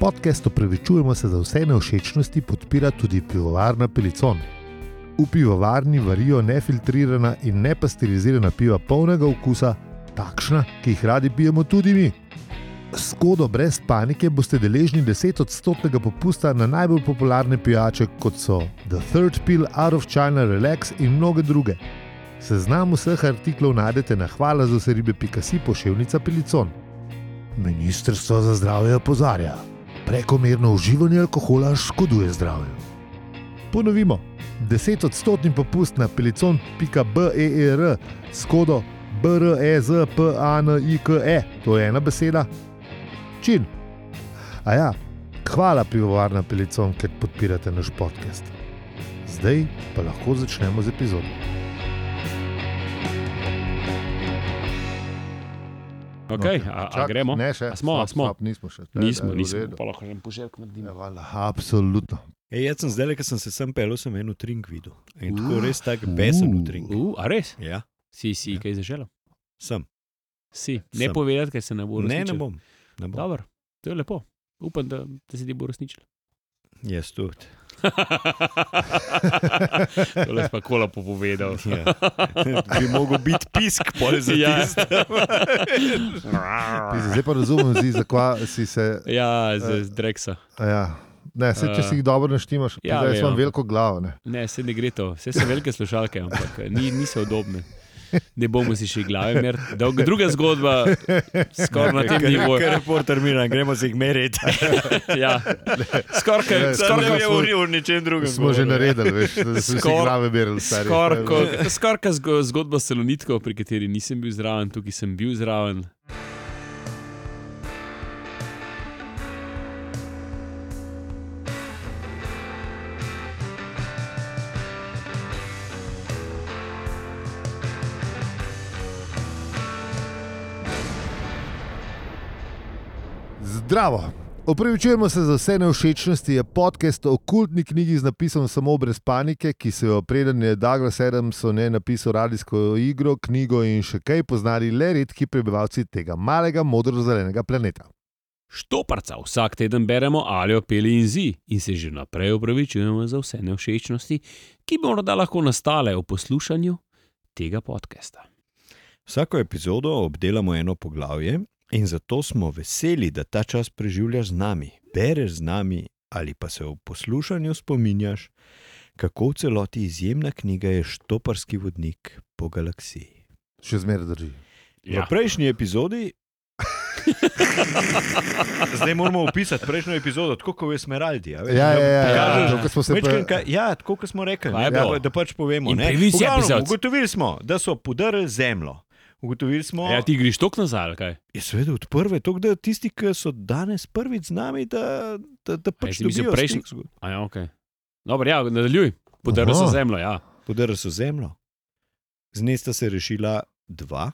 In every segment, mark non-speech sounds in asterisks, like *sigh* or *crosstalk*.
Podcast opravičujemo se za vse neušečnosti, podpira tudi pivovarna Pelicon. V pivovarni varijo nefiltrirana in nepasterizirana piva polnega okusa, takšna, ki jih radi pijemo tudi mi. Skodo brez panike boste deležni 10-odstotnega popusta na najbolj popularne pijače, kot so The Third Pill, Out of China Relax in mnoge druge. Seznam vseh artiklov najdete na hvala za vse ribe.si pošiljka Pelicon. Ministrstvo za zdravje opozarja, prekomerno uživanje alkohola škoduje zdravju. Ponovimo, 10-odstotni popust na pelicon.ber skodo brezpanike, to je ena beseda. Čin. A ja, hvala pivovarna Pelicon, ker podpirate naš podcast. Zdaj pa lahko začnemo z epizodom. Okay, a, a Čak, gremo? Ne, še A smo, a Stop, smo. Stop, nismo še. Nismo, Da, da, v nismo. Pa lahko en požirk naredimo. Ja, valjda, absolutno. Ej, jaz sem zdaj, ko sem se sem pel, sem eno trink videl. In tako res tak besen Uh, trink. Uh, a res? Ja, Si, si Ja. kaj zaželel? sem. Si. Ne Sem. povedati, ker se ne bo Ne, uresničil. ne bom. Ne bom. Dobro, to je lepo. Upam, da, da se ti bo uresničilo. Jaz tudi. *laughs* to je pa kola povedal. Ja. Bi mogel biti pisk, pol za Ja. Pizzi, Zdaj pa razumem, zakaj si se. ja, z, z Dreksa. Ja. Ne, se, če Eh, si jih dobro naštimaš, ja, ja, imam ampak- veliko glavo. Ne. Ne, se ne gre to. Vse so velike slušalke, ampak ni, niso udobne. Ne bomo si še glave. Dolga- Druga zgodba, skoraj na tem nivoju. Ker reporter Miran, gremo se jih meriti. *laughs* Ja. Skoraj Ne, skor, smo- je uri v ničem drugem. Smo že govorili. naredili, veš, da si Skor- glave merili. stari. Skoraj skor, zgo, zgodba s salonitko, pri kateri nisem bil zraven, tukaj sem bil zraven. Zdravo. Opravičujemo se za vse neušečnosti. Je podcast o kultni knjigi z napisom Samo brez panike, ki so jo preden je Douglas Adams o njej napisal radijsko igro, knjigo in še kaj poznali le redki prebivalci tega malega modro-zelenega planeta. Štoparca vsak teden beremo alijo peli in zi in se že naprej upravičujemo za vse nevšečnosti, ki bi morda lahko nastale v poslušanju tega podcasta. Vsako epizodo obdelamo eno poglavje in zato smo veseli, da ta čas preživljaš z nami, bereš z nami ali pa se v poslušanju spominjaš, kako v celoti izjemna knjiga je Štoparski vodnik po galaksiji. Še zmeraj drži. Ja. V prejšnji epizodi. *laughs* Zdaj moramo opisati prejšnjo epizodo, tako kot je Smeraldi. Ja, veš, Ja, ja, da ja, ja, pokažeš, to, ko smo se ka- Ja, tako kot smo rekli, ne, bilo? da, pač povemo. Ugotovili smo, da so podarili zemljo. Ugotovili smo, Ja, ti greš tok nazaj, kaj? je seveda od prve, to, da tisti, ki so danes prvič z nami, da, da, da pač mislil dobijo prejšnji- stik zgod- A ja, ok. Dobro, ja, nadaljuj. Podaril so zemljo, ja. Podarili so zemljo. Z nje sta se rešila dva,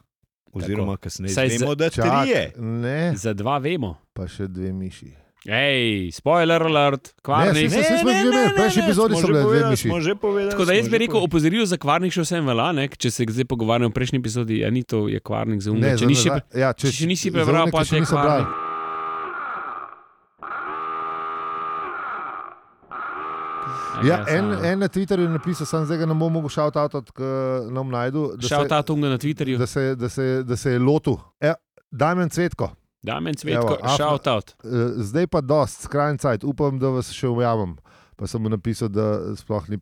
oziroma kasneje Saj vemo, da Čak, trije. ne, Za dva vemo. pa še dve miši. Hej, spoiler alert, kvarnik. Ne, smo že imeli, v prejšnji epizodi smo so že bile dve povedali, miši. Smo že povedali. Tako da jaz bi že rekel, opozoril za kvarnik še vsem velja, ne? če se zdaj pogovarjamo o prejšnji epizodi, a ni to je kvarnik za umre. Če nisi, nazaj- ja, če še nisi prebral, pa še brali. kvarnik. Ja, en, en na Twitterju je napisal, sem zdaj ga ne bom mogel šaut avtot, ki nam najdu. da se- tunga na Twitterju, da se, da se, da se je lotil. Ja, Damien Cvetko, Damen Cvetko, Evo, shout out. eh, zdaj pa dost, skrajni cajt, upam, da vas še ujamem. Pa sem mu napisal, da sploh ni,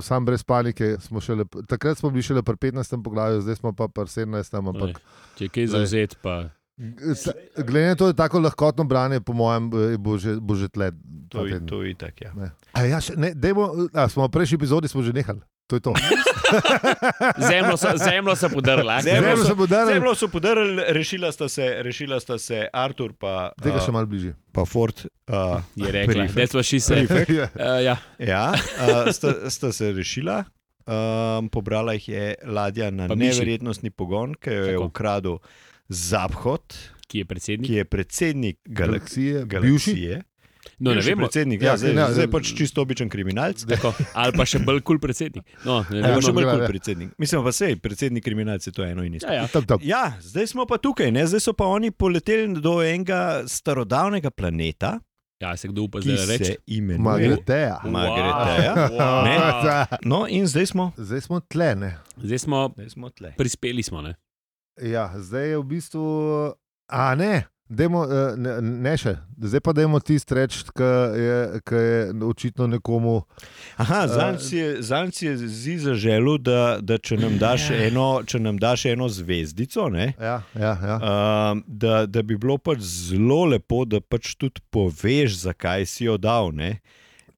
sam brez panike. Smo šele, takrat smo bili šele pri 15. poglavju, zdaj smo pa pri 17. Ampak, Če kaj Glej. zauzet, pa glede na to, da je tako lahkotno branje, po mojem, eh, bo že, bo že tle. To je, teden. to je tak, ja. Ne. A ja, še, ne, dejmo, a, smo v prejšnji epizodi smo že nehali. To je to. *laughs* zemljo so, zemljo so podarili. Zemljo so- se bo dal, Zemljo so podarili, rešila sta se, rešila sta se Artur pa, tega a, še malo bližje. pa Ford. Uh, Je rekla, Prefekt. that's what she said. *laughs* Ja. Uh, ja. Ja, uh, sta, sta se rešila. Um, pobrala jih je ladja na Pa miši. neverjetnostni pogon, ki jo je Tako. ukradel Zaphod, Ki je predsednik. ki je predsednik Galaksije, galaksije. galaksije. No, ne vemo. Predsednik, Ja, ja, zdaj, ja, zdaj ja. pač čisto običajen kriminalc. Tako. Ali pa še bolj kul cool predsednik. No, ne Ja, vemo. še bolj ja, kot ja. predsednik. Mislim pa, sej, predsednik kriminalc je to eno in isto. Ja, ja. Tam, tam. Ja, zdaj smo pa tukaj, ne? zdaj so pa oni poleteli do enega starodavnega planeta, Kaj se kdo upa zdaj reči? imenuje. Magreteja. Magreteja. Wow. Ne. *laughs* Wow. No, in zdaj smo, Zdaj smo tle. Ne? Zdaj smo zdaj smo tle. prispeli, smo, ne? Ja, zdaj je v bistvu. A ne, dajmo, eh, ne, ne še. Zdaj pa dajmo tisti reči, ki je, ki je očitno nekomu. Aha, Eh, zanj si je, zi zaželil, da, da če, nam daš eno, če nam daš eno zvezdico, ne, Ja, ja, ja. um, da, da bi bilo pač zelo lepo, da pač tudi poveš, zakaj si jo dal. Ne.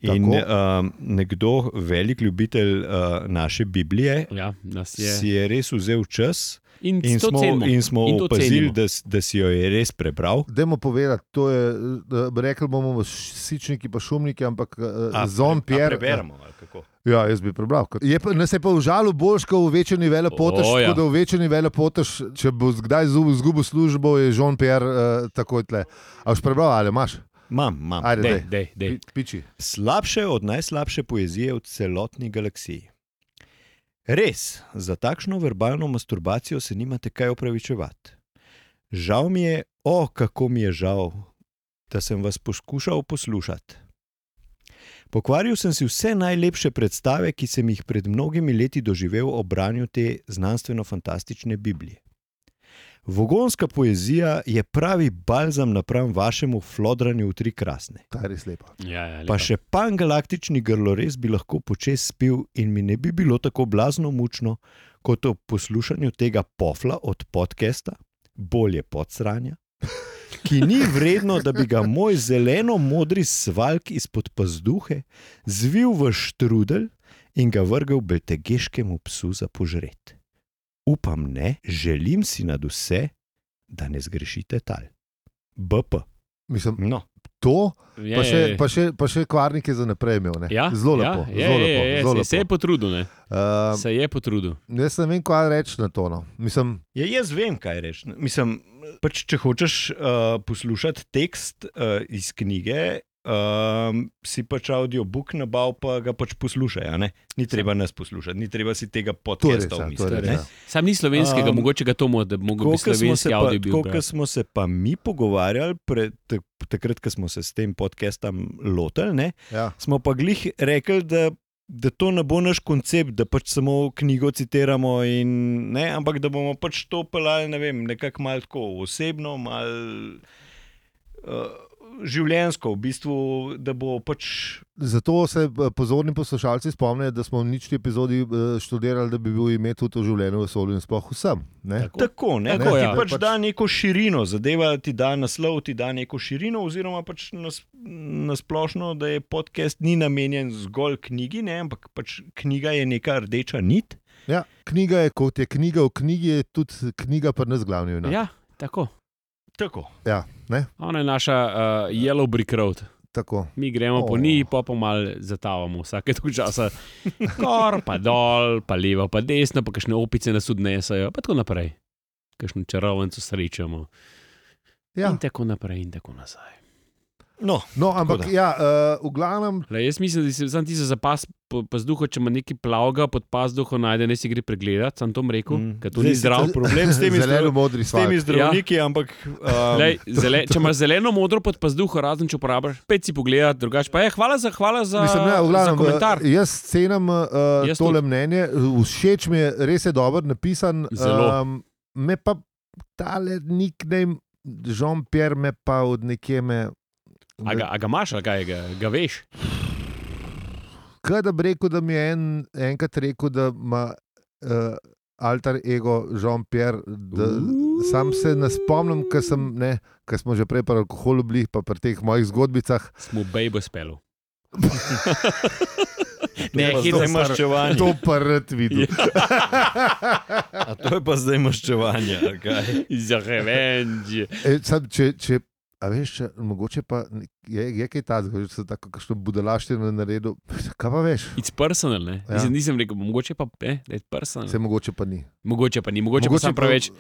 In Tako. um, nekdo, velik ljubitelj uh, naše Biblije, Ja, je. si je res vzel čas In, in smo, cenimo. in smo In opazili, da, da si jo je res prebral. Dajmo povedati, to je, eh, rekli bomo sičniki, pa šumniki, ampak a Pierre. Preberemo. Ja, jaz bi prebral. Je pa, nas je pa užalil boljš, kot v večini velepotež. O, ja. Tako da v večini velepotež, če bo kdaj zgu- izgubil službo, je Jean Pierre uh, takoj tle. A boš prebral ali imaš? Imam, imam. Ajde, Dej, dej. dej, dej. Pi- Piči. Slabše od najslabše poezije v celotni galaksiji. Res, za takšno verbalno masturbacijo se nimate kaj opravičevati. Žal mi je, o, kako mi je žal, da sem vas poskušal poslušati. Pokvaril sem si vse najlepše predstave, ki sem jih pred mnogimi leti doživel ob branju te znanstveno-fantastične Biblije. Vogonska poezija je pravi balzam napram vašemu flodranju v tri krasne. Ta je res lepa. Ja, ja, Pa lepa. še pangalaktični grlores bi lahko počes spil in mi ne bi bilo tako blazno mučno, kot ob poslušanju tega pofla od podcasta, bolje podsranja, ki ni vredno, da bi ga moj zeleno-modri svalk izpod pazduhe zvil v štrudel in ga vrgel beltegeškemu psu za požret. Upam ne, želim si nad vse, da ne zgrešite tal. BP. Mislim, No, to, Ja, pa še, ja, ja. pa še, pa še kvarnike za naprej imel. ne. Ja, zelo ja, lepo. je, zelo je, lepo, je, zelo se, se je lepo. potrudil. Ne? Uh, Se je potrudil. jaz ne vem, kaj reči na to. No. Mislim, Ja, jaz vem, kaj reči. Mislim, pač, če hočeš uh, poslušati tekst uh, iz knjige, um, si pač audiobook nabal, pa ga pač poslušaj. a ne? Ni treba nas poslušati, ni treba si tega to je res. podcasta to je umisliti. res ne. ja. Sam ni slovenskega, Um, mogoče ga to mo, da bi slovenski avdio bil. tako, brat. kot smo se pa mi pogovarjali, pred, tak, takrat, ko smo se s tem podcastom lotili, ne, Ja. smo pa glih rekli, da, da to ne bo naš koncept, da pač samo knjigo citiramo, in, ne, ampak da bomo pač to pelali ne vem, nekako malo tako osebno, malo uh, življensko, v bistvu, da bo pač. Zato se eh, pozorni poslušalci spomnijo, da smo v nični epizodi eh, študirali, da bi bil ime tudi v življenju vesolju in sploh vsem. Ne? Tako. Tako, ne, Tako, ti ja. pač, Pač- da neko širino, zadeva ti da naslov, ti da neko širino, oziroma pač nas, nasplošno, da je podcast ni namenjen zgolj knjigi, ne, ampak pač knjiga je neka rdeča nit. Ja, knjiga je kot je knjiga v knjigi, je tudi knjiga pa nas glavni. junak. Ja, tako. Tako. ja ne? Ona je naša uh, Yellow Brick Road. Tako. Mi gremo oh. po njej, pa malo zatavamo, vsake toliko časa. Gor, pa dol, pa levo, pa desno, pa kakšne opice nas odnesajo, pa tako naprej. Kakšno čarovnico srečamo. Ja. In tako naprej, in tako nazaj. No, No, ampak ja, uh, v glavnem, Le, jaz mislim, da si sam ti za zapas pazduha, če ima neki plavga pod pazduho, najde, ne si gre pregledati, sem to rekel, Mm. ker to Zdaj ni zdrav. ta problem s temi, *laughs* zeleno zdra modri s temi zdravniki, ja. ampak. Um, Lej, zele, če imaš zeleno modro pod pazduho, razen če uporabiš, spet si pogledaj, drugače pa je. Hvala za, hvala za, Mislim, ne, za glavnem, komentar. eh, jaz cenim uh, Jaz tole tudi. mnenje, všeč mi je, res je dobro napisan. Zelo. Um, me pa tale nickname, Jean-Pierre, me pa od nekje me. A ga, a ga imaš, ali kaj ga, ga veš? Kaj da bi rekel, da mi je en, enkrat rekel, da ima uh, alter ego Jean-Pierre. da Sam se ne spomnim, ker sem, ne, ker smo že prej pri alkoholu bili, pa pri teh mojih zgodbicah. Smo bejbo spelu. *laughs* Ne, hitro stvar. maščevanje. To pa rad vidim. *laughs* A to je pa zdaj maščevanje. Za revenge. E, sad, če, če, a veš, če, mogoče pa je, je kaj takega, že se tako kakšno budalaštino naredil. Kaj pa veš? It's personal, ne? Ja. Ja. Nisem rekel, mogoče pa ne, da je personal. Se mogoče pa ni. Mogoče pa ni, mogoče, mogoče pa sem preveč.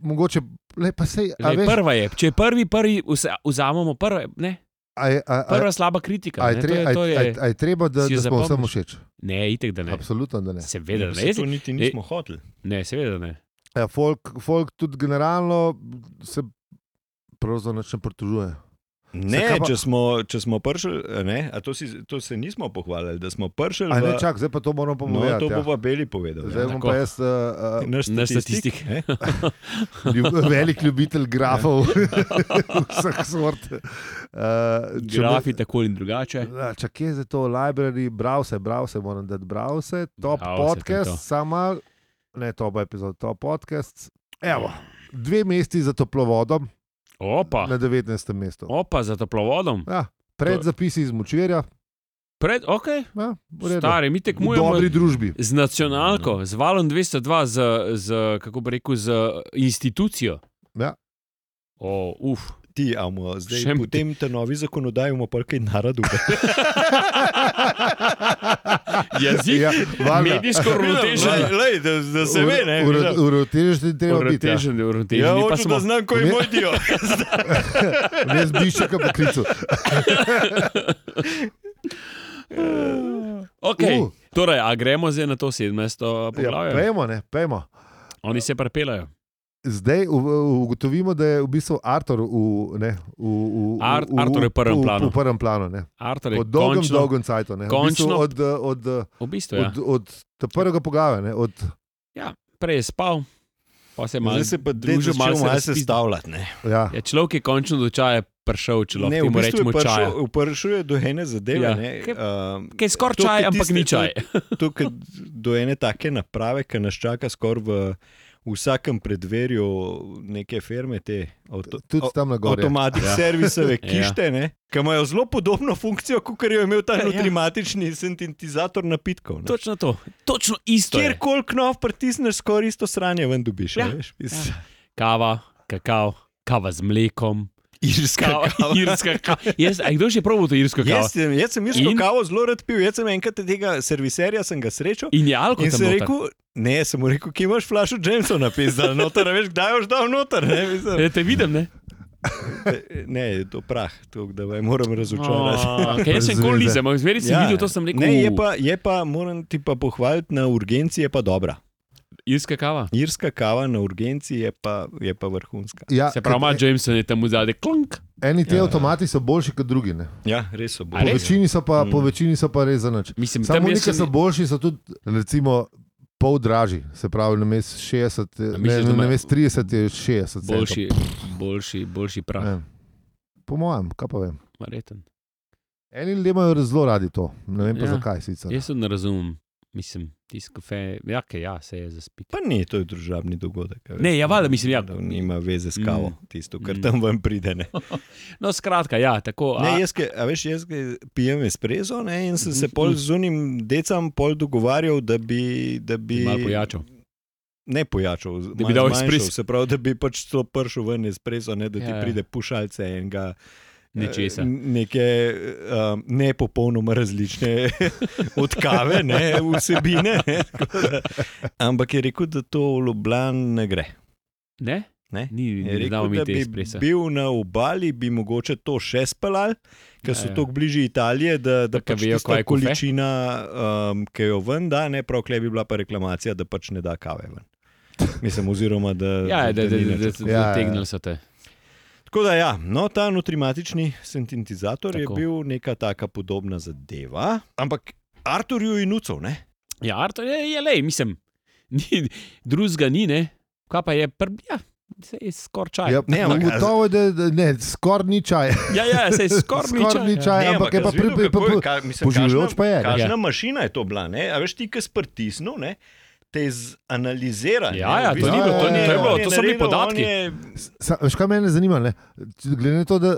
Mogoče, le pa sej, a Lej, veš, prva je, če je prvi, prvi vse- vzamemo, prva, je- ne, a je, a, a, prva slaba kritika. a, ne, je, to tre, je, a, to je, je, a, je- a je treba, da, da smo vsem všeč? ne, itek da ne. Absolutno, da ne. Seveda, Saj ne. to niti nismo hoteli. Ne, seveda ne. Ja, folk, folk tudi generalno se pravzaprav nič ne pritožuje. Ne, pa- če smo, če smo prišli, ne, a to, si, to se nismo pohvalili, da smo prišli. A ne, v- čak, zdaj pa to moram No, povedati. to ja. bo pa Beli povedal. Zdaj Ja. bom pa jaz uh, Naš Naš statistik. statistik. *laughs* velik ljubitelj grafov *laughs* vseh sort. Uh, Grafi tako in drugače. Če kje je za to library, browse, browse, moram dati browse, top Browse, to je podcast, to. sama, ne top epizod, top podcast. Evo, dve mesti za toplovodom Opa, na 19. mestu. opa za toplovodom. Ja, pred zapisi iz močvirja, Pred, ok, ja, stari, mi tekmujemo z nacionalko, z valom 202, z, z kako bi rekel, z institucijo. Ja. O, uf. Ti, amo, zdaj, Še- potem te novi zakonodaji bomo pa kaj narodu. *laughs* Jezik, Ja, valjda. medijsko uravnotežen. Da, da se ve, ne. Ura- Uravnotežiti treba biti. Ja. Uravnotežen, uravnotežen. Ja, hočem, smo- da znam, ko je moj dio. Ne zbiščaka po klicu. Okay. Uh. Torej, a gremo zdaj na to 17. Ja, poglavje? pejmo, ne, pejmo. Oni se prepelajo. Zdaj ugotovimo, da je v bistvu Artur v, ne, v, v, Ar- v, Artur je v prvem v, planu. V prvem planu ne. Artur je Po dolgem, končno, dolgem cajtu. Ne. V bistvu končno- od, od, od, v bistvu, ja. od, od, od prvega poglavja. Ne. Od, Prej je spal, pa se je malo Zdaj se pa družil, malo se razpizdal. sestavljati. Ne. ja. Ja, človek je končno do čaja prišel, če lahko v bistvu rečemo je čaj. prišel- prišel je do ene zadeve. Ja. ne, Kaj- um, Kaj je skoraj To, čaj, ampak ni čaj. to, ke do ene take naprave, ki nas čaka skoraj v vsakem predverju neke firme, te avto, Tudi tam na gori. avtomatik Ja. ja. servisove *laughs* Ja. kište, ja. ki imajo zelo podobno funkcijo, kot jo je imel ta Ja. nutrimatični sintetizator napitkov. ne. Točno to, točno isto. je. Kjerkoli knov pritisneš, skoraj isto sranje ven dobiš. Ja. Ja. Veš, ja. Kava, kakav, kava z mlekom. Irska Kava, kava. *laughs* irska kava. Jaz, a kdo še probo to irsko kavo? Jaz, sem- jaz sem irsko In? kavo zelo rad pil, jaz sem enkrat tega serviserja sem ga srečal. In je alkohol In tam sem rekel, ne, sem mu rekel, ki imaš flašo Jamesa napisal, noter, veš, kdaj boš dal noter. Ne, mislim, Ja, te vidim, ne? *laughs* ne je to prah, to, da me moram razočarati. Oh, okay, jaz sem Brez kol veze. lizem, zveri sem ja. videl, to sem rekel. Ne, je pa, je pa, moram ti pa pohvaliti, na urgenci je pa dobra. Irska kava. Irska kava na urgenci je pa, je pa vrhunska. Ja, Se pravi, ima ker Jameson je tam zadaj klonk. Eni ti Ja. avtomati so boljši kot drugi. Ne. Ja, res so A Po, večini so pa, Mm. po večini so pa res za nič. Mislim, Samo jaz ki so boljši, so tudi recimo, pol dražji. Se pravi, na mest 60, A ne, misliš, da na ima- mest 30 je 60. centov. boljši, boljši, boljši prah. Ne. Po mojem, kaj pa vem. Mareten. Eni ljudje imajo zelo radi to, ne vem pa Ja. zakaj sicer. Jaz tudi ne razumem. Mislim, tisto kafe, ja, ke ja, se je zaspiti. Pa ni, to je družabni dogodek. a veš. Ne, ja, valjda, mislim, ja. Da Nima veze s kavo, Mm. tisto, kar Mm. tam ven pride. Ne. *laughs* No, skratka, ja, tako. A, Ne, jaz, ke, a veš, jaz ke pijem espresso ne, in sem se Mhm, pol mhm. z unim decam pol dogovarjal, da bi. Da bi Malo pojačal. Ne pojačal, bi malo dal espresso. Se pravi, da bi pač to pršel ven espresso, ne, da ti Ja, ja. pride pušalce enega. Nečesa. Neke um, ne popolnoma različne *laughs* od kave, ne, vsebine. Ne, da, ampak je rekel, da to v Ljubljani ne gre. Ne? Ne? Ni, Je ne rekel, da bi espresa. bil na obali, bi mogoče to še spelal, ker so Ja, ja. tako bližje Italije, da, da pač vejo, kaj tista je kofe? količina, um, ki jo ven da, ne prav, klej bi bila pa reklamacija, da pač ne da kave ven. Mislim, oziroma, da. Ja, da, da, ni da, da, nič. da, Ja, ja. zategnili so te. Tako da, ja, no, ta nutrimatični sintetizator Tako. je bil neka taka podobna zadeva, ampak Arturju in Nucov, ne? Ja, Artur je, je lej, mislim, *laughs* ni, drugega ni, ne. Kaj pa je, pr, ja, skoraj čaj. Ja, Ne, ampak- Gotovo je, da da- ne, skoraj ni čaj. *laughs* Ja, ja, se je skoraj ni čaj. ni ja. čaj, ampak je pa pri, pri, pri, pri, poživljajoč pa je, ne. Kakšna Ja. mašina je to bila, ne? A veš ti, ki si pritisnil, ne? Te zanalizira. Ja, ja, to ni bilo, to ni- to je bilo, to so bili podatki. Sa, veš, kaj mene zanima? Ne? Glede na to, da,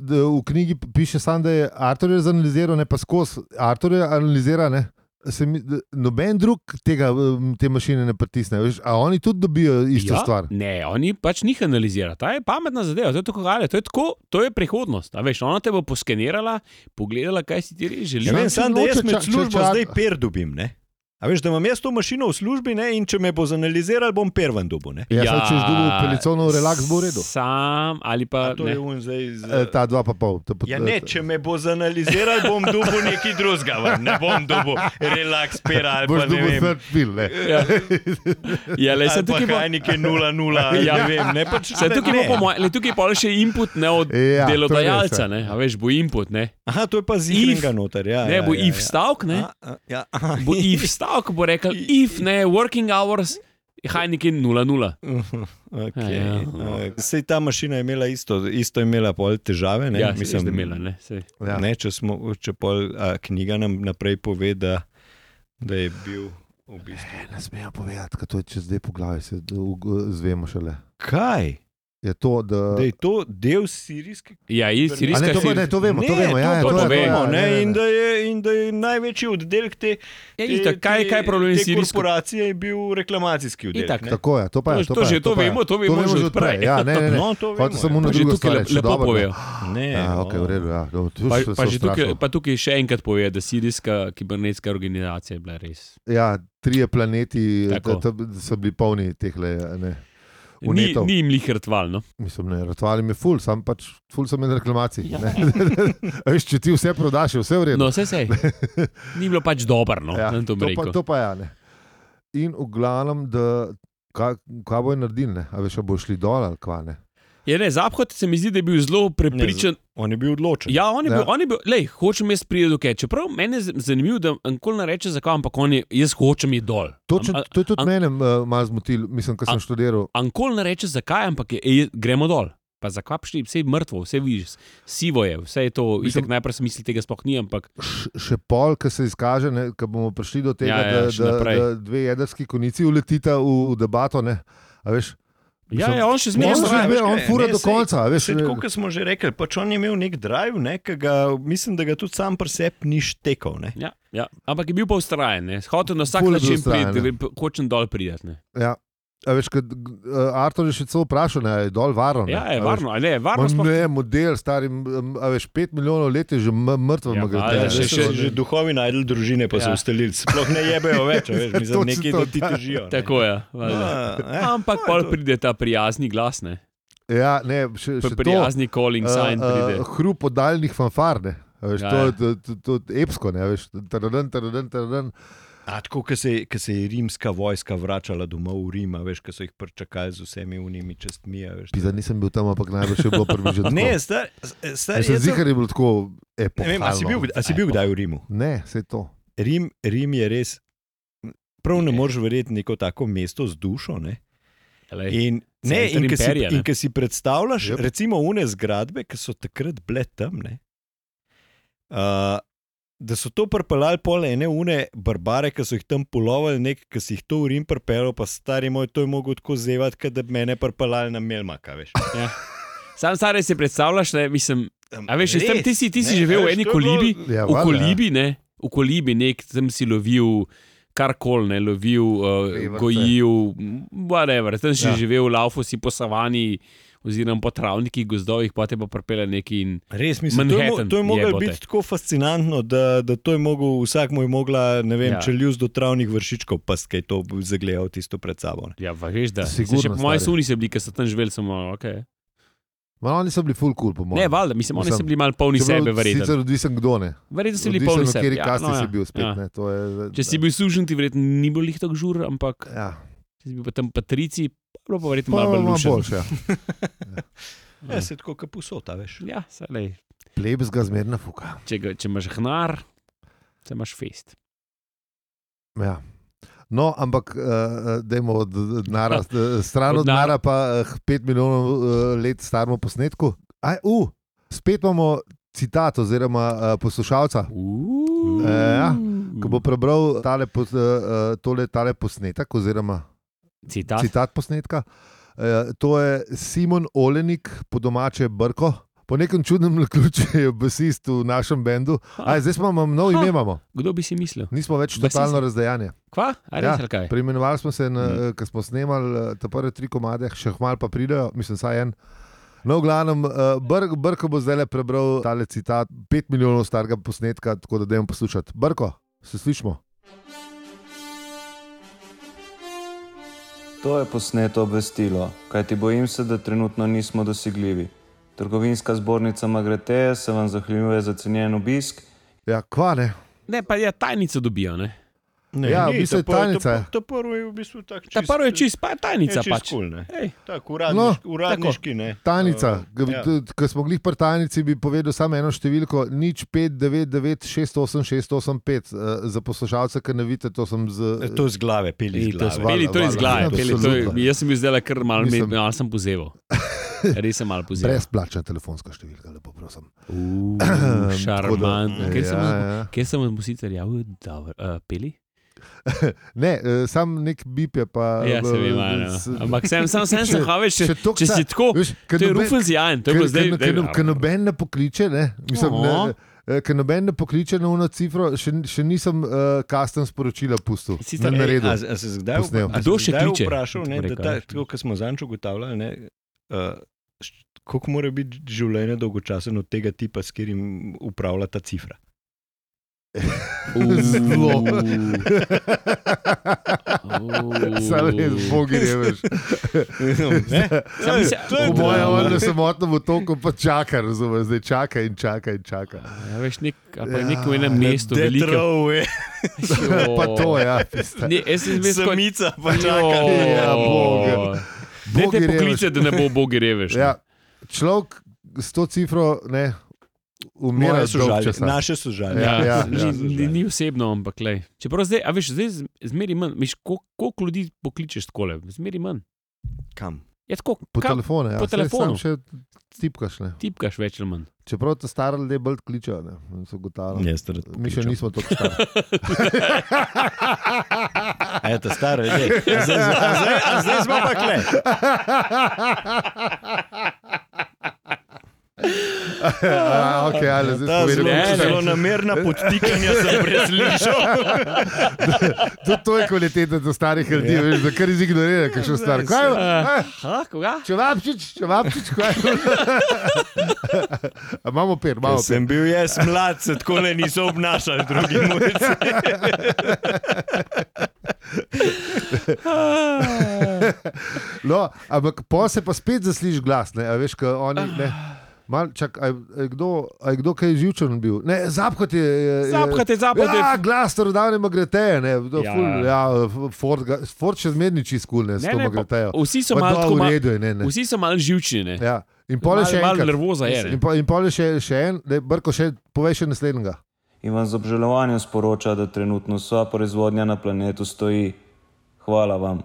da v knjigi piše samo, da je Artur je zanaliziral, ne pa skozi. Artur je analiziral, ne. Se mi, noben drug tega, te mašine ne pritisne. Veš, a oni tudi dobijo isto ja, ja? stvar. Ne, oni pač njih analizirajo. Ta je pametna zadeva, to je, tako, ali, to je, tako, to je prihodnost. A veš, ona te bo poskenirala, pogledala, kaj si ti res želiš. Ja, vem, če sam, da jaz med ča- če službo čak- zdaj per dobim, ne? A veš, da imam jaz to mašino v službi ne, in če me bo zanaliziral, bom pervan dobu. Ne. Ja, ja če ždubu peliconov relaks bo v redu. Sam ali pa. A to ne. je un zdaj. Z... E, ta dva pa pol. Pot- Ja, ne, če me bo zanaliziral, bom dobil nekaj drugega. Ne bom dobil relaks pera ali boš pa ne vem. pill. Ne. Ja, ja le, se pa tukaj bo. kaj neke 0-0, Ja. ja, vem. Ne, pač, Se tukaj ne. bo, po moje- le tukaj pa še input ne, od Ja, delodajalca, res, ne, a veš, bo input, ne. Aha, to je pa zihrenga noter. Ja, Ne, ja, bo ja, if ja. stavek, ne. A, a, Ja, aha. Bo if stavek, bo rekel if, ne, working hours, haj nekje 0-0. Okay. Ja, ja. Uh, Sej ta mašina je imela isto, isto je imela pol težave. Ne? Ja, mislim, da je imela, ne. saj. Ja. Ne, če, smo, če pol, a, knjiga nam naprej pove, da, da je bil v bistvu. Ne smejo povedati, kaj to je čez zdaj poglavje, se zvemo šele. Kaj? Je to, da. Da je to del sirijske Ja, iz A Sirijska ne, to, ne, to vemo, to vemo. Ja, ja, to, to to vemo, ja, Ne, ne, ne, in, ne. da je, in da je največji oddelek te, Ja, te, itak, kaj, kaj je problem s te Sirijsko? korporacije, je bil reklamacijski oddelek. Itak. Tako je, to pa je. To- pa to je, že to pa je. vemo, to vemo že od prej. Ja, ne, ne, ne. *laughs* No, to vemo, samo na drugo stvar. lepo dobro, povejo. *gasps* Ne, Ja, ok, v redu. Ja. No, to Pa, pa, tukaj, pa tukaj še enkrat pove, da sirijska kibernetska organizacija je bila res. Ja, trije planeti ta, ta, so bili polni teh le. Ni, ni jim lih rtval. No? Mislim, ne, ratovali mi ful, sam pač ful sem imel reklamacij. Ja. Ja. *laughs* Veš, če ti vse prodaš, je vse v redu. no, vse se je. Ni bilo pač dobro, no, ja, ja, to to, pa, to pa je. Ne. In v glavnem, da kaj, kaj bo naredili, ne? a veš, a bo šli dol ali kva ne. Je, ne, Zaphod se mi zdi, da je bil zelo prepričan. On je bil odločen. Ja, on je bil, Ja. on je bil lej, hočem jaz priti do kaj. Čeprav meni je zanimivo, da nikoli ne reče zakaj, ampak on je, jaz hočem iti dol. Am- to je tudi am- mene uh, malo zmotil, mislim, ko sem A- študiral. Nikoli ne reče zakaj, ampak je, ej, gremo dol. Pa zakaj pa šli, vse je mrtvo, vse vidiš, sivo je, vse je to. Mislim- Mislim, najprej sem mislil, tega sploh ni, ampak še pol, ki se izkaže, ko bomo prišli do tega, Ja, ja, da, da, da dve jedrski konici uletita v, v debato. Ne? A veš, ja, ja, on še on, zmeraj zmeraj- on kaj, fura ne, do sej- konca. a Veš, Še tako, kot smo že rekli, pač on je imel nek drive, ne, ga mislim, da ga tudi sam pri sebi ni štekal. Ne. Ja, ja. Ampak je bil pa ustrajen, ne. hotel na vsak Ful način priti, hočem dol priti. ne. ja. A veš, uh, Artur je še celo vprašal, je dol varno. ne. Ja, je A varno, a ne, varno Ma sploh. ne, model, star, a veš, pet milijonov let je že m- mrtev. Ja, valjda, gre, Ja, še- še, to že ne- duhovi najdel družine, pa ja. so Ja. ustalili. Sploh ne jebejo več, a veš, mislim, *laughs* to, do ti ja. težijo. ne. Tako je. valjda. Ja, eh, Ampak no, pol je to- pride ta prijazni glas, ne. Ja, ne, še, še to. Prijazni calling sign pride. Uh, uh, hrup oddaljenih fanfar. Ne. A Veš, Ja, to, ja. je- to, to, to, to je epsko, ne, a veš, taradan, taradan, taradan. A tako, ko se, ko se je rimska vojska vračala domov v Rim, a veš, ko so jih prčakali z vsemi unimi čestmi. a Veš, Pisa, nisem bil tam, ampak najbrž je bilo prvič že *laughs* ne, star, star, Jaz sem zihar je bilo tako ne vem, a si bil, epohalno. a si bil kdaj v Rimu? Ne, se to. Rim, Rim je res. Prav ne moreš verjeti neko tako mesto z dušo. Ne? In, ne, in, ko si, imperija, ne. in ko si predstavljaš, Yep. recimo, une zgradbe, ki so takrat bile tam, ne, uh, da so to pripeljali pol ene une barbare, ki so jih tam polovili, nekaj, ki si jih to v Rim pripeljal, pa stari moj, to je mogel tako zevati, kot da bi mene pripeljali na Melmaka. Veš. *laughs* Ja. Sam stari si predstavljaš, ne, mislim, a veš, Res, tam, ti si, ti si ne, živel v eni bilo- kolibi, Ja, v valjda, kolibi, ne, v kolibi, nek, tam si lovil. Karkoli, ne lovil, uh, gojil, whatever. Tam si Ja. ja. živel, laufu si po savani, oziroma po travnikih, gozdovih, pa te pa pripelje neki in Res mislim, to je, mo- Manhattan, to je moglo biti tako fascinantno, da, da to je mogel, vsak mu je mogla, ne vem, Ja. ja. čeljuz do travnih vršičkov, pa skaj to zagledal tisto pred sabo. Ne. Ja, pa veš, da Sigurno, Sigurno, še po moji suni so bili, ki so tam živeli, samo ok. Ma, oni so bili full cool, po mojem. Ne, valjda, mislim, oni so bili malo polni Čeprav sebe, verjetno. Sicer odvisen kdo ne. Verjetno so bili polni sebe. Ja, kasti no, ja, bil spet. ja. ne, to je- Če si bil sužen, ti verjetno ni bil lih tako žur, ampak Ja, če si bil pa tam patrici, bilo pa verjetno malo bolj lušen. boljše. Ja. *laughs* Ja, se tako kot pusota, veš. Ja, se lej. Plebs ga zmerna fuka. Če, ga, če imaš hnar, se imaš fest. Ja. No, ampak uh, dajmo od denara, eh, *laughs* stran Od od denara, pa uh, pet milijonov uh, let staremu posnetku. Aj, uh, spet imamo citat oziroma uh, poslušalca, Uh, Ja, ki bo prebral tale, pos, uh, tole, tale posnetek oziroma Citat. citat posnetka. Uh, to je Simon Olenik, po domače Brko. Po nekem čudnem naključju je basist v našem bendu. Aj, zdaj smo imamo nov Ha. ime, imamo. Kdo bi si mislil? nismo več Basist? totalno razdejani. Kva? Ja, ali kaj? Preimenovali smo se, Mm. ko smo snemali eh, te prve tri komade, še hmal pa pridejo, mislim, saj en. No, v glavnem, Brk, Brko bo zdaj le prebral tale citat, pet milijonov starega posnetka, tako da dajmo poslušati. Brko, se slišmo? To je posneto obvestilo, kajti bojim se, da trenutno nismo dosegljivi. Trgovinska zbornica Magreteje se vam zahvaljuje za cenjen obisk. Ja, kva ne. Pa je tajnico dobijo. Ne? Ne, Ja, v ni, bistvu je tajnica. Ta, ta prvo je v bistvu tako Ta prvo je čist, pa je tajnica je pač. Cool, Tako, uradniš, No, uradniški, ne. Tajnica, Uh, ja. ko smo bili pri tajnici, bi povedal samo eno številko, nič 599-68685. Uh, za poslušalce, ki ne vidite, to sem z. To z glave, peli Ej, z to glave. so peli to iz glave. Peli, to je, jaz sem bil zdaj kar malo, Mislim- Mislim, malo sem pozeval. *laughs* Res sem malo pozeval. Brezplačna telefonska številka, lepo prosim. *clears throat* Tako Šarmantno. Kje sem, Ja, ja. kje sem mu sicer javil, da uh, peli? *laughs* Ne, uh, sam nek bip je pa. Ja, se eh, vem, ano. s- ampak sem, sem, sem *laughs* se Če- hval, če, če si tako. Veš, ker To je rufel zjajen, to je bilo zdaj. Ker- noben ne pokliče, ne, mislim, ne, eh, ker noben ne pokliče na uno cifro, še, še nisem uh, kastem sporočila pustil. Sicer- Na Ej, naredu. A, a se zdaj, a Kdo še zdaj kliče? vprašal, ne, da ta, ja. tako, kot smo zanč ugotavljali, ne, uh, koliko mora biti življenje dolgočasen od tega tipa, s katerim upravlja ta cifra. Zelo. Sam res, bogi ne veš. Ne? Sam se- To je Po to. mojem, on na samotnem otoku pa čaka, razumeš, zdaj čaka in čaka in čaka. Ja, veš, nek, ali pa Ja. nek v enem mestu, veliko. Detrove, *laughs* Pa to, ja. Ne, jaz sem samica pa čaka. Ja, Bog. Ne te pokliče, da ne bo bogi reveš. Ja, človek s to cifro ne umira Moje dolg sožalje, časa. naše sožalje. Ja, Ja, *laughs* ni, ja. ni, ni osebno, ampak le. Čeprav zdaj, a veš, zdaj zmeri manj, veš, kol- koliko ljudi pokličeš tako, zmeri manj. Kam? Je tako, Po kam telefonu, ja. po Saj telefonu. Še tipkaš, ne. tipkaš več ali manj. Čeprav te stari ljudje bolj kličejo, ne. so. Jaz te rad Mi še nismo tako stari. Eto, staro je. A zdaj, a zdaj, a zdaj smo pa kle. *laughs* *laughs* A, okay, ali, zdaj smo zelo, vedeli, Ne, ne. zelo namerna podtikanja sem *laughs* preslišal. *laughs* Tudi to je kvaliteta do starih ljudi, Ja. veš, da kar izignorira, kakšno star. Kaj je? Eh, koga? Čevapčič, čevapčič, kaj je? Imamo per, imamo per. sem bil jaz mlad, se tako ne niso obnašali drugi mulci. No, ampak pa se pa spet zasliš glas, ne, a veš, kaj oni. Ne, Mal, čak, a, je- a, je kdo, a je kdo kaj živčen bil? Ne, zapkot je. je Zapkot je, zapkot je. Ja, glas starodavne magreteje, ne, Ja. ja. Ful, ja, Ford, Ford še zmerni čist kul, ne, s Ne, to magretejo. vsi so malo mal, redu je, ne, ne. vsi so malo živčni. Ne? Ja. In pol je še enkrat. nervoza je, ne. In pol, in pol je še, še en, ne, Brko, še, povej še naslednjega. In vam z obžalovanjem sporoča, da trenutno vsa proizvodnja na planetu stoji. Hvala vam.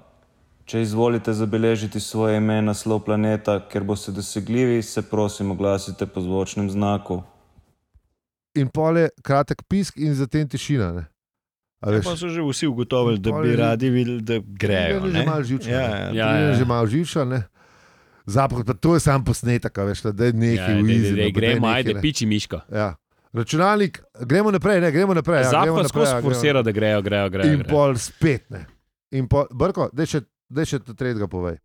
Če izvolite zabeležiti svoje ime na naslov planeta, ker boste dosegljivi, se prosim oglasite po zvočnem znaku. In pol je kratek pisk in zatem tišina. Ne. Ja, pa so že vsi ugotovili, da bi je- radi videli, da grejo. Trije že ne. malo živčen. Ja, ne. ja. Ja, ja. že malo ne. Zapad, pa to je sam posnetek, a veš, da je Ja, nekaj dej, v izi. dej, gremo, ajde, piči miško. Ja. Računalnik, gremo naprej, ne, gremo naprej. Ja, naprej, skozi ja, forsira, da grejo, grejo, grejo. In grejo. pol spet ne. In pol, Brko, dej še, dej še tretjega povej.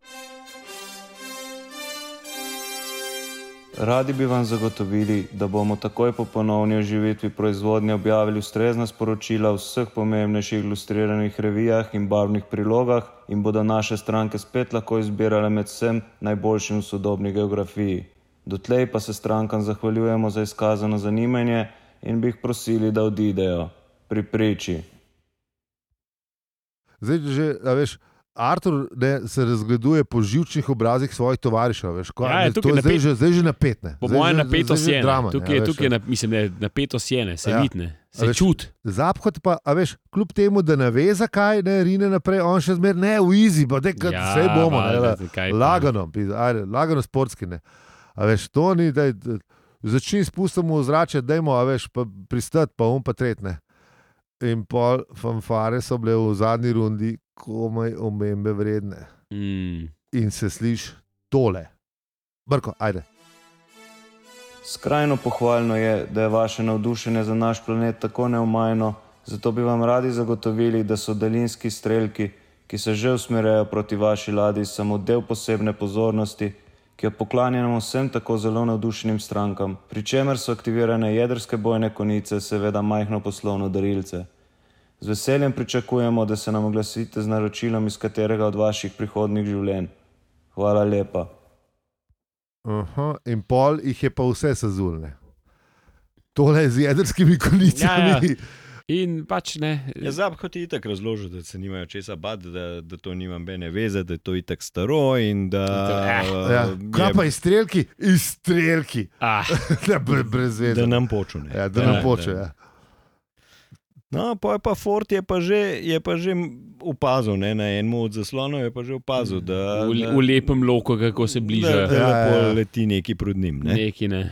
Radi bi vam zagotovili, da bomo takoj po ponovni oživitvi proizvodnje objavili ustrezna sporočila v vseh pomembnejših ilustriranih revijah in barvnih prilogah in bodo naše stranke spet lahko izbirale med vsem najboljšim v sodobni geografiji. Dotlej pa se strankam zahvaljujemo za izkazano zanimanje in bi jih prosili, da odidejo. Pri priči. Zdaj, že, veš, Artur ne, se razgleduje po živčnih obrazih svojih tovarišev. Veš, ko, Ja, ne, tukaj to je zdaj, napet- že, zdaj že napet. Ne. Po Zdaj mojem napeto zdaj sjene. drama, Tukaj ne, je, a veš, tukaj je na- mislim, da je napeto sjene, se Ja. vidne, se veš, čut. Zapad pa, a veš, kljub temu, da ne ve, zakaj ne rine naprej, on še zmeraj ne v izi, pa da Ja, vse bomo. Ne, la- ne. lagano, ajde, lagano sportski. Ne. A veš, to ni, da začni spustiti v zrače, dajmo, a veš, pristati, pa um pa tretne. In pol fanfare so bile v zadnji rundi komaj omembe vredne. Mm. In se sliši tole. Brko, ajde. Skrajno pohvalno je, da je vaše navdušenje za naš planet tako neomajno, zato bi vam radi zagotovili, da so daljinski strelki, ki se že usmerjajo proti vaši ladji, samo del posebne pozornosti, ki jo poklanjamo vsem tako zelo navdušenim strankam, pri čemer so aktivirane jedrske bojne konice, seveda majhno poslovno darilce. Z veseljem pričakujemo, da se nam oglasite z naročilom iz katerega od vaših prihodnih življenj. Hvala lepa. Aha, in pol jih je pa vse sezulne. Tole je z jedrskimi konicami. Ja, ja. In pač ne. Ja, Zapad je itak razložil, da se nimajo česa bati, da, da to nima bene veze, da je to itak staro in da. Ja. Kaj pa izstrelki? Izstrelki. Ah, *laughs* Da, brez veze. Da nam počune. Ja, da nam Ja, poče. da. Ja. No, pa je pa Ford je pa že, je pa že opazil, ne, na enem od zaslonov je pa že opazil, da, v, da, v lepem loku, kako se da, bližajo. da Ja, lepo ja, ja. leti neki pred njim. Ne? Neki ne.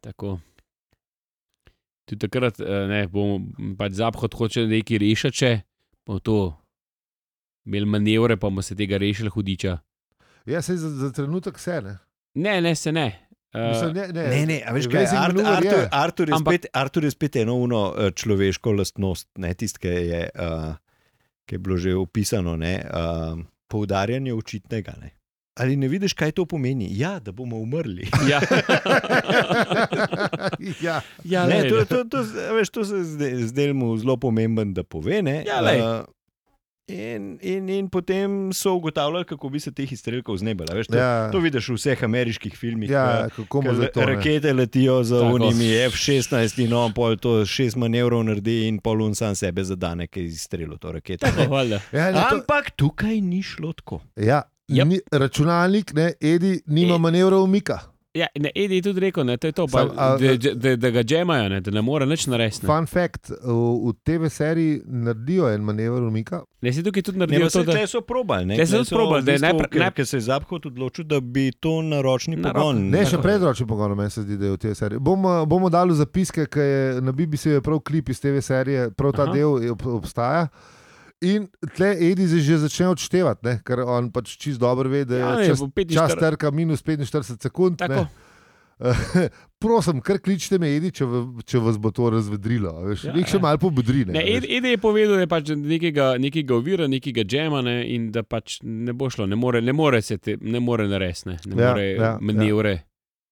Tako. Tudi takrat, eh, ne, bomo pač zapad hoče nekaj rešiti, če bomo to imeli manevre, pa bomo se tega rešili hudiča. Ja, se za, za trenutek vse. Ne? Ne, ne, se ne. Mislim, ne, ne, Ne, ne, veš kaj, Art, manever Artur, je. Artur, je Ampak- spet, Artur je spet eno uno eh, človeško lastnost, ne tisto, ki je, uh, ki je bilo že opisano, ne, uh, poudarjanje očitnega. Ne. Ali ne vidiš, kaj to pomeni? Ja, da bomo umrli. *laughs* ja. ja, ja, Ne, lej, to, to, to, a veš, to se zde- zdelo mu zelo pomemben, da pove. Ne, Ja, glej. uh, in, in, in potem so ugotavljali, kako bi se teh izstrelkov znebili. a Veš, to, Ja. to vidiš v vseh ameriških filmih. ja, ko- kako ko mu za to? ne? Rakete letijo za Tako. unimi F-16 in on pol to šest manevrov naredi in pol un sam sebe zadane, ki je izstrelil to raketo. Tako. Ja, ne, to, Ampak tukaj ni šlo tako. ja, Yep. ni, računalnik, ne, Edi, nima E- manevrov umika. Ja, ne, Edi je tudi rekel, ne, to je to, pa, Sam, a- da, da, da ga džemajo, ne, da ne more nič narediti. Ne. Fun fact, v, v TV seriji naredijo en manever umika. ne, se tukaj tudi Ne, naredijo pa to, se da so probali. ne, so probali, da je najprej- naj- ker se je Zapad odločil, da bi to na ročni Na pogon. Ne, še predročni pogon, meni se zdi, da je v tej seriji. Bomo, bomo dali zapiske, ker je na BBC je prav klip iz TV serije, prav ta Aha. Del je ob, obstaja. In tle Edi že začne odštevati, ne? ker on pač čist dobro ve, da je Ja, ja, ne, čas, bo 45 čas trka minus 45 sekund. *laughs* Prosim, kar kličite me, Edi, če, v, če vas bo to razvedrilo. a Veš, Ja, ja, Nek še ja. malo pobudri. Ne, Ne, a veš. Ed- Ede je povedal, da je pač nekega, nekega ovira, nekega džema ne, in da pač ne bo šlo, ne more, ne more se te, ne more narediti, ne, ne Ja, more ja, ja. manevre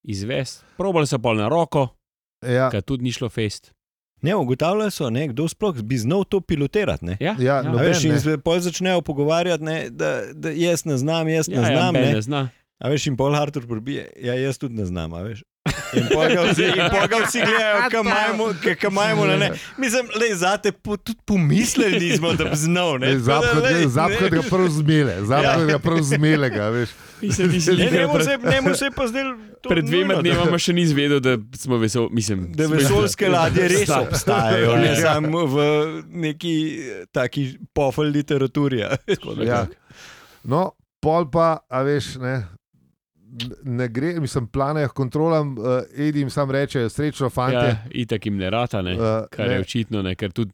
izvesti. Probali so pa na roko, ja, kar tudi ni šlo fest. Ne, ugotavljali so, ne, kdo sploh bi znal to pilotirati. Ne. Ja, Ja, A noben, veš, in ne. se pol začnejo pogovarjati, ne, da, da jaz ne znam, jaz ne ja, ja, znam. Ben ne. ne zna. A veš, in pol Artur prebije, ja, jaz tudi ne znam, a veš. In pol ga vsi, vsi gledajo, kam majmo, kam majmo, ne. Mislim, le zate po, tudi pomislili nismo, da bi znal, ne. Zapad ne. ga prav zmele, zapad Ja. ga prav zmele, ga veš. Mislim, si Ne, pred, se, njemu se je pa to pred dvema dnevoma še ni izvedel, da smo veseli. Mislim, Da vesoljske ladje *laughs* res Sta- obstajajo, ne Ja. samo v neki eh, taki pofel literaturi. Ja. No, pol pa, a veš, ne, ne gre, mislim, planejo kontrolam, uh, Edi jim sam reče, srečno, fanti. Ja, itak jim ne rata, ne. Uh, Kar je očitno, ne, ker tudi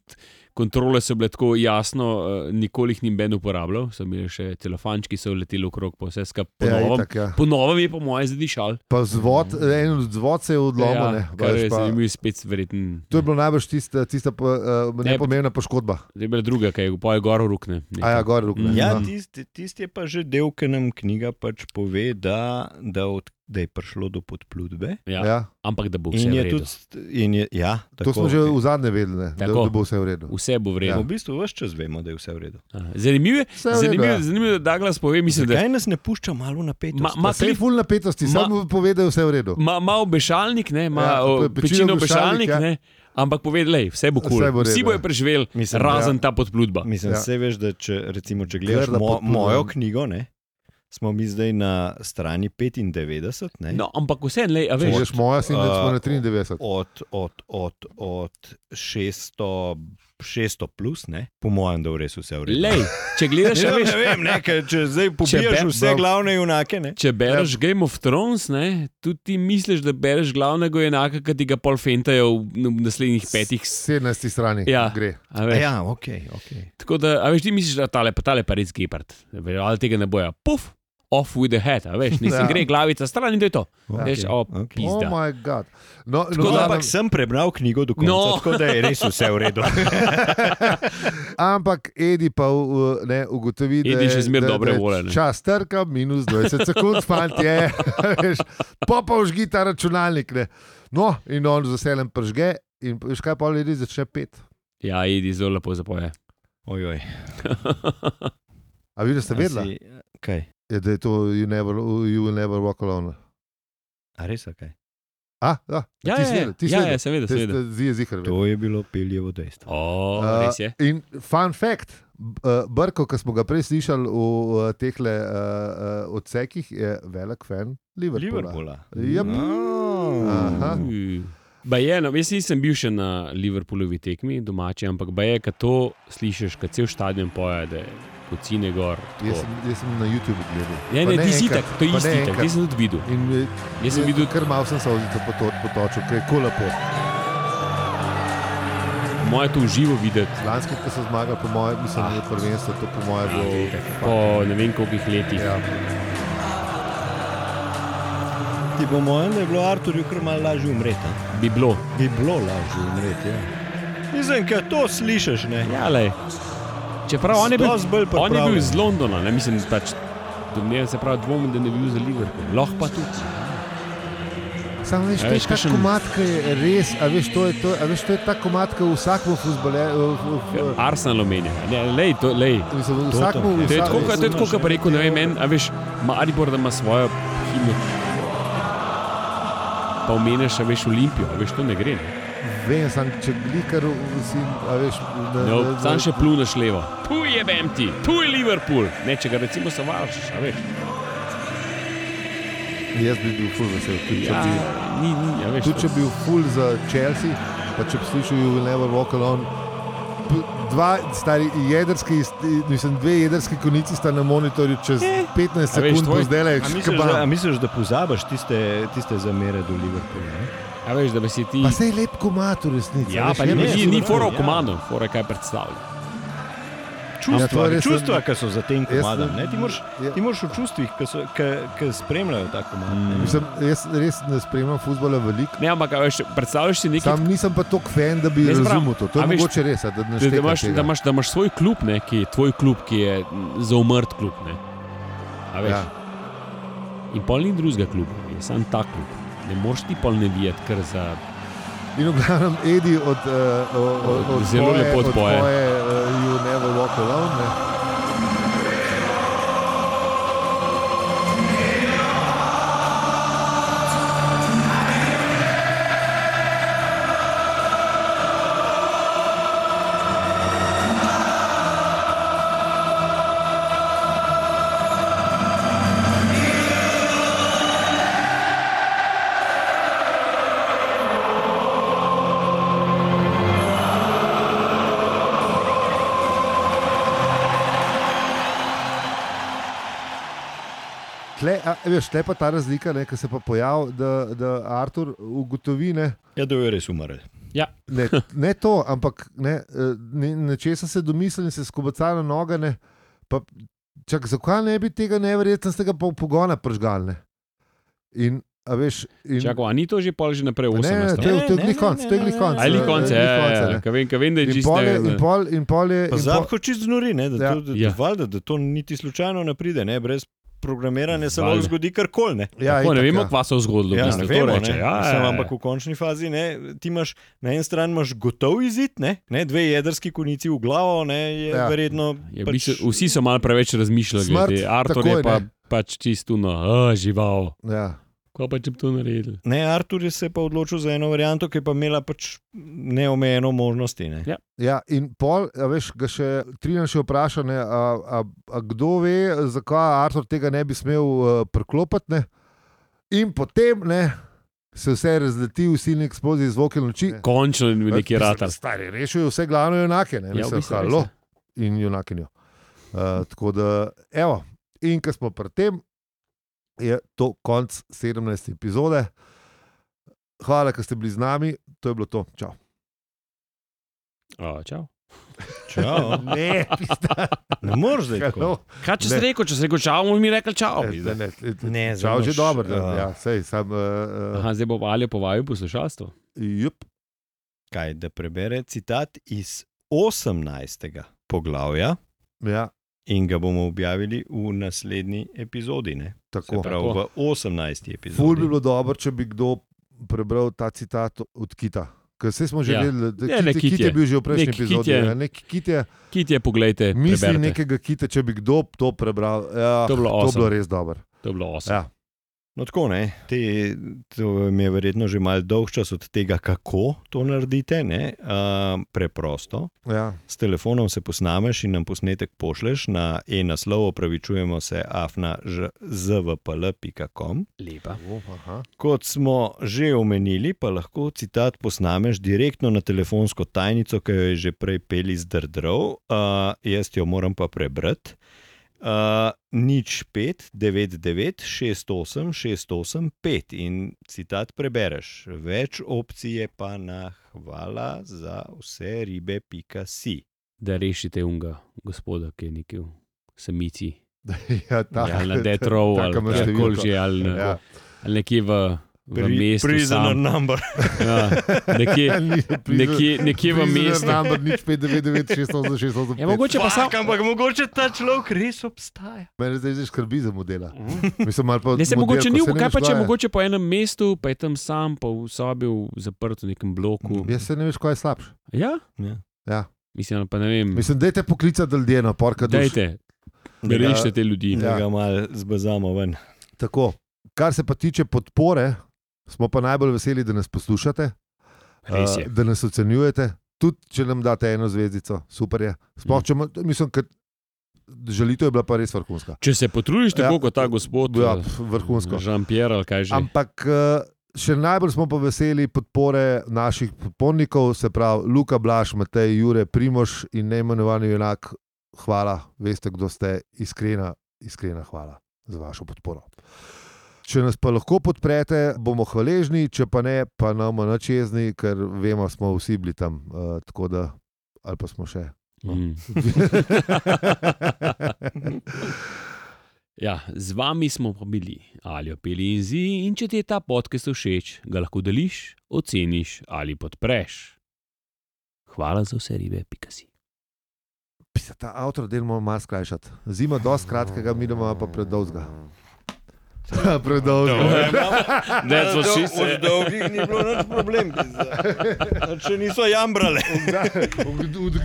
kontrole so bile tako jasno, uh, nikoli jih ni ben uporabljal, so imeli še telefončki, so leteli okrog, pa vse skupaj ja, ponovno. itak, ja. Po novem je po mojem zadišal. Pa zvod, en od zvod se je odlomil. ja, ne, kar veš, je pa- zanimivo, spet verjetno. To je bilo najbrž tista, tista uh, Ne, nepomembna poškodba. Zdaj je bila druga, ki je po je gor rukne. A ja, gor rukne. Ja, no. tisti tist je pa že del, ki nam knjiga pač pove, da, da, od, da je prišlo do podplutbe. ja. ja. Ampak da bo vse In v je redu. tudi, in je, ja, To tako, smo že v zadnje vedeli, ne, da, da bo vse v redu. Vse bo v Ja. redu. V bistvu vse čas vemo, da je vse v redu. Ja. Zanimivo je, Vse v redu, zanimivo, ja. je, da Douglas pove, mislim, da Zakaj nas ne pušča malo napetosti? Ma- ma- Vse je klip- full napetosti, Ma- samo pove, da je vse v redu. ima ma obešalnik, ne, ima Ja, ja, pe- pečino obešalnik, ja. ne, ampak pove, da vse bo kul. Cool. bo Vsi bojo ja. preživeli, razen ja. ta podplutba. Mislim, Ja. ja. veš, da če, recimo, če gledaš mo, podplutba. mojo knjigo, ne, smo mi zdaj na strani 95. Ne, No, ampak vse en, a veš, greš moja, sin, da smo na 93. od, od, od, od 600, 600 plus, ne, po mojem, da je res vse v redu. lej, če gledaš, a Ne, veš, ne vem, ne, ker če zdaj pobiješ be- vse bro. glavne junake, ne. Če bereš ja. Game of Thrones, ne, tudi ti misliš, da bereš glavnega enaka, ki ti ga pol fentajo v, naslednjih petih. 17 strani Ja. gre. Ja. Ja, ok, ok. Tako da, a veš, ti misliš, da tale pa tale pa res gepard, ali tega ne boja. Puf, off with the head, a veš, nisem Ja. gre glavica stran in to je to. Ja. Veš. Oh pizda. moj bog. No, Tako no, da- Ampak sem prebral knjigo do konca, No. no. tako da je res vse v redu. *laughs* Ampak Edi pa ne, ugotovi, da Edi je še zmeraj da- dobre da je volje. Čas trka, minus 20 sekund, fantje. *laughs* Veš, Pa pa užgi ta računalnik. Ne. No, in on z veseljem pržge. In veš kaj pa ljudi začne pet. Ja, idi zelo lepo zapoje. Ojoj. *laughs* A vi ste vedeli, Si- Kaj? da je to You Never, you will never Walk Alone? A res, a kaj? A, ja, Ja, ti si ja, vedel, ti si ja, vedel. ja, seveda, Ti seveda. Zdi zihar. vedel. To je bilo peljevo dejstvo. O, Uh, res je. In fun fact, uh, Brko, ki smo ga prej slišali v uh, teh uh, uh, odsekih, je velik fan Liverpoola. Liverpoola. Yep. Aha. Ba je, no, jaz nisem bil še na Liverpoolovi tekmi domači, ampak ba je, ko to slišiš, ko cel stadion poje, da je kocine gor. tako. Jaz, sem- jaz sem na YouTubu gledal. Ja, ne, ti si enkrat, tak, to je isti tak, enkrat. jaz sem tudi videl. In eh, Jaz sem videl, kar malo sem solzico poto- potočil, ker je kul lepo. moje to v živo videti. Lanski, ko so zmagali, po mojem, mislim, da je prvenstvo, to po mojem bilo. Po ne vem koliko letih. Ja. Ti po mojem, da je bilo Arturju kar malo lažje umreti. Bi bilo. Bi bilo lažje umreti. Ja. Mislim, da to slišiš. Ne? Ja, lej. Čeprav on je bil, on je bil iz Londona, ne mislim, pač. Domnevam se pravi, dvomim, da ne bi bil za Liverpool. Lahko pa tudi. Samo veš, A to je veš, ta kakšen- komat, ki je res, a veš, to je, to, a veš, to je ta komat, ki v vsakem futboleru. Arsenal omenja. Ne, lej, to, lej. Mislim, v To, to. To je tako, to je tako, kot pa rekel, ne vem, en, a veš, Maribor, da ima svojo himno. Pa omeniš, a veš, Olimpijo, a veš, to ne gre. Ne? Vem, sam, če glikar si, a veš, da, No, da- sam še pluneš levo. Tu je Bemti, tu je Liverpool. Ne, če ga recimo savaraš, a veš. Jaz bi bil full vesel, tudi če Ja, bi. ni, ni, a veš. Tudi to- če bi bil full za Chelsea, pa če bi slišal You Will Never Walk Alone. Dva stari jedrski, mislim, dve jedrski konici sta na monitorju čez 15 A veš, sekund, tvoj- bo zdaj le A misliš, da, misliš, da pozabiš tiste, tiste zamere do Liverpoola? Ne? A veš, da bi si ti. Pa se je lep komat v resnici. Ja, veš, pa ni, res. ni, ni fora ja. v komando, fora kaj predstavlja. Čustva, Ja, je res- čustva ki so za tem komadom. ne- ne? Ti moraš, Ja. ti moraš v čustvih, ki, spremljajo ta komad. Mm. ne. Mislim, jaz res ne spremljam futbola veliko. Ne, ampak veš, predstavljaš si nekaj. Sam nisem pa tako fan, da bi Ne, razumel to. To je veš, mogoče res, da ne Da, da, imaš, da, imaš, da imaš svoj klub, ne, ki je tvoj klub, ki je zaumrt klub. Ne. A veš, Ja. ja. In pol ni drugega kluba, je samo ta klub. Ne moreš ti pol ne videti, ker za. In v glavnem, Edi od, uh, od, od Zelo tvoje, lepo od odpoje. tvoje uh, You Never Walk Alone. Ne? Tle, a, veš, tle pa ta razlika, ki se pa pojavi, da, da Artur ugotovi, ne, Ja, da je res umrl. ne, ne to, ampak ne, eh, ne, nečesa se domisli in se skobaca na noge. Ne, pa, čak, zakaj ne bi tega neverjetnega po- pogona pržgal? Ne? In, a veš, in, Čakaj, a ni to že pol že naprej ne, ne, 18. to je- Ne, glih ne, konc, ne, to je ne, glih ne. konc. Ali eh, konce, glih ja, ja, ne. ja, vem, vem, da je In čisto. in pol, in pol je, Zapko čist znori, ne, da, Ja. to, da, Ja. da, valjda, da to niti slučajno ne pride, ne, brez programiranja se lahko zgodi karkoli. Ne. ja, Tako, ne vemo, ja. kva se je zgodilo. Ja, ne vemo, reče, ne. ja, Mislim, ja, ampak v končni fazi ne, ti imaš na eni strani imaš gotov izid, ne, ne, dve jedrski konici v glavo, ne, je Ja. ja. verjetno. Je, pač, vsi so malo preveč razmišljali, Smrt, glede. Artur je pa, ne. pač čisto no, a, žival. Ja. Ko pa če bi to naredili? Ne, Artur je se pa odločil za eno varianto, ki je pa imela pač neomejeno možnosti. Ne. Ja. Ja, in pol, a veš, ga še Trinan še vpraša, ne, a, a, a kdo ve, zakaj Artur tega ne bi smel uh, preklopiti. Ne? In potem ne, se vse razleti v silni eksploziji zvoke noči. Končno je bil neki ratar. Stari, rešil je vse glavne junake, ne, Ja, v mislim, bistvu res, halo ja. in junakinjo. Uh, tako da, evo, in ko smo pri tem, je to konc 17. epizode. Hvala, da ste bili z nami, to je bilo to. Čau. O, čau. Čau. *laughs* Ne, pista. Ne moreš zdaj tako. Kaj če si rekel, če si rekel čau, bomo mi rekli čau. Ne, ne, ne, Ne, Čau, že moraš, dobro. ja. Ja, sej, sam, uh, Aha, zdaj bo Aljo povabil poslušalstvo. jup, Kaj, da prebere citat iz 18. poglavja ja, in ga bomo objavili v naslednji epizodi. Ne? Se tako. pravi, v 18. epizodi. Ful bi bilo dobro, če bi kdo prebral ta citat od Kita. Ker vse smo že Ja. videli, da Ne, kit, ne, je- kit kit je bil že v prejšnji Nek kit epizodi. je. ja, Nek kit je, Kit je, poglejte, misli preberite. nekega kita, če bi kdo to prebral. Ja, To je bilo to awesome. bilo res dobro. To je bilo osem. Ja. No, tako ne. Te, to mi je verjetno že mal dolg čas od tega, kako to naredite. Ne? Uh, preprosto. Ja. S telefonom se posnameš in nam posnetek pošleš na e-naslov, opravičujemo se, afna zvpl.com. Lepa. Aha. Kot smo že omenili, pa lahko citat posnameš direktno na telefonsko tajnico, ki jo je že prej peli zdrdrov, uh, jaz jo moram pa prebrati. Uh, nič 5, 9, 9, 6, 8, 6, 8, 5 in citat prebereš. Več opcij je pa na hvala za vse ribe, pika si. Da rešite unga, gospoda, ki je nekje v samici. *laughs* Ja, tak, ali na Death Row, *laughs* ali ima kjerkoli že, ali, Ja. ali nekje v, v mestu. prisoner sam. number. *laughs* Ja, nekje, *laughs* nekje, nekje v mestu. Number nič 599 686. Ja, mogoče pa sam. Ampak mogoče ta človek res obstaja. Mene zdaj že skrbi za modela. Mislim, malo pa Ne, se model, mogoče ni, kaj pa če je mogoče po enem mestu, pa je tam sam, pa v sobi v zaprtu v nekem bloku. Jaz se ne veš, kaj je slabše. Ja, Ja. Ja. mislim, pa ne vem. Mislim, dajte poklicati ljudje na porka. Dajte, Da rešite te ljudi. Da Ja. ga malo zbazamo ven. Tako. Kar se pa tiče podpore, smo pa najbolj veseli, da nas poslušate, eh, da nas ocenjujete. Tudi če nam date eno zvezdico, super je. Sploh, Mm. če, mislim, ker želitev je bila pa res vrhunska. Če se potrudiš tako Ja. kot ta gospod, Ja, eh, vrhunsko. Jean-Pierre ali kaj že. Ampak eh, še najbolj smo pa veseli podpore naših podpornikov, se pravi Luka Blaž, Matej, Jure, Primoš in neimenovani enak. Hvala, veste, kdo ste, iskrena, iskrena hvala za vašo podporo. Če nas pa lahko podprete, bomo hvaležni, če pa ne, pa nam nič jezni, ker vemo, smo vsi bili tam, uh, tako da, ali pa smo še. Mm. *laughs* Ja, z vami smo pa bili ali opeli in zi, in če ti je ta podcast všeč, ga lahko deliš, oceniš ali podpreš. Hvala za vse ribe, pika si. Pisa, ta avtor del moramo malo skrajšati. Zima je dosti kratkega, mi doma pa predolgega. Predolgega. That's what she said. Od dolgih ni bilo noč problem, če niso jambrali.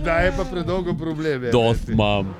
Kdaj je pa predolgo problem? Dost imam.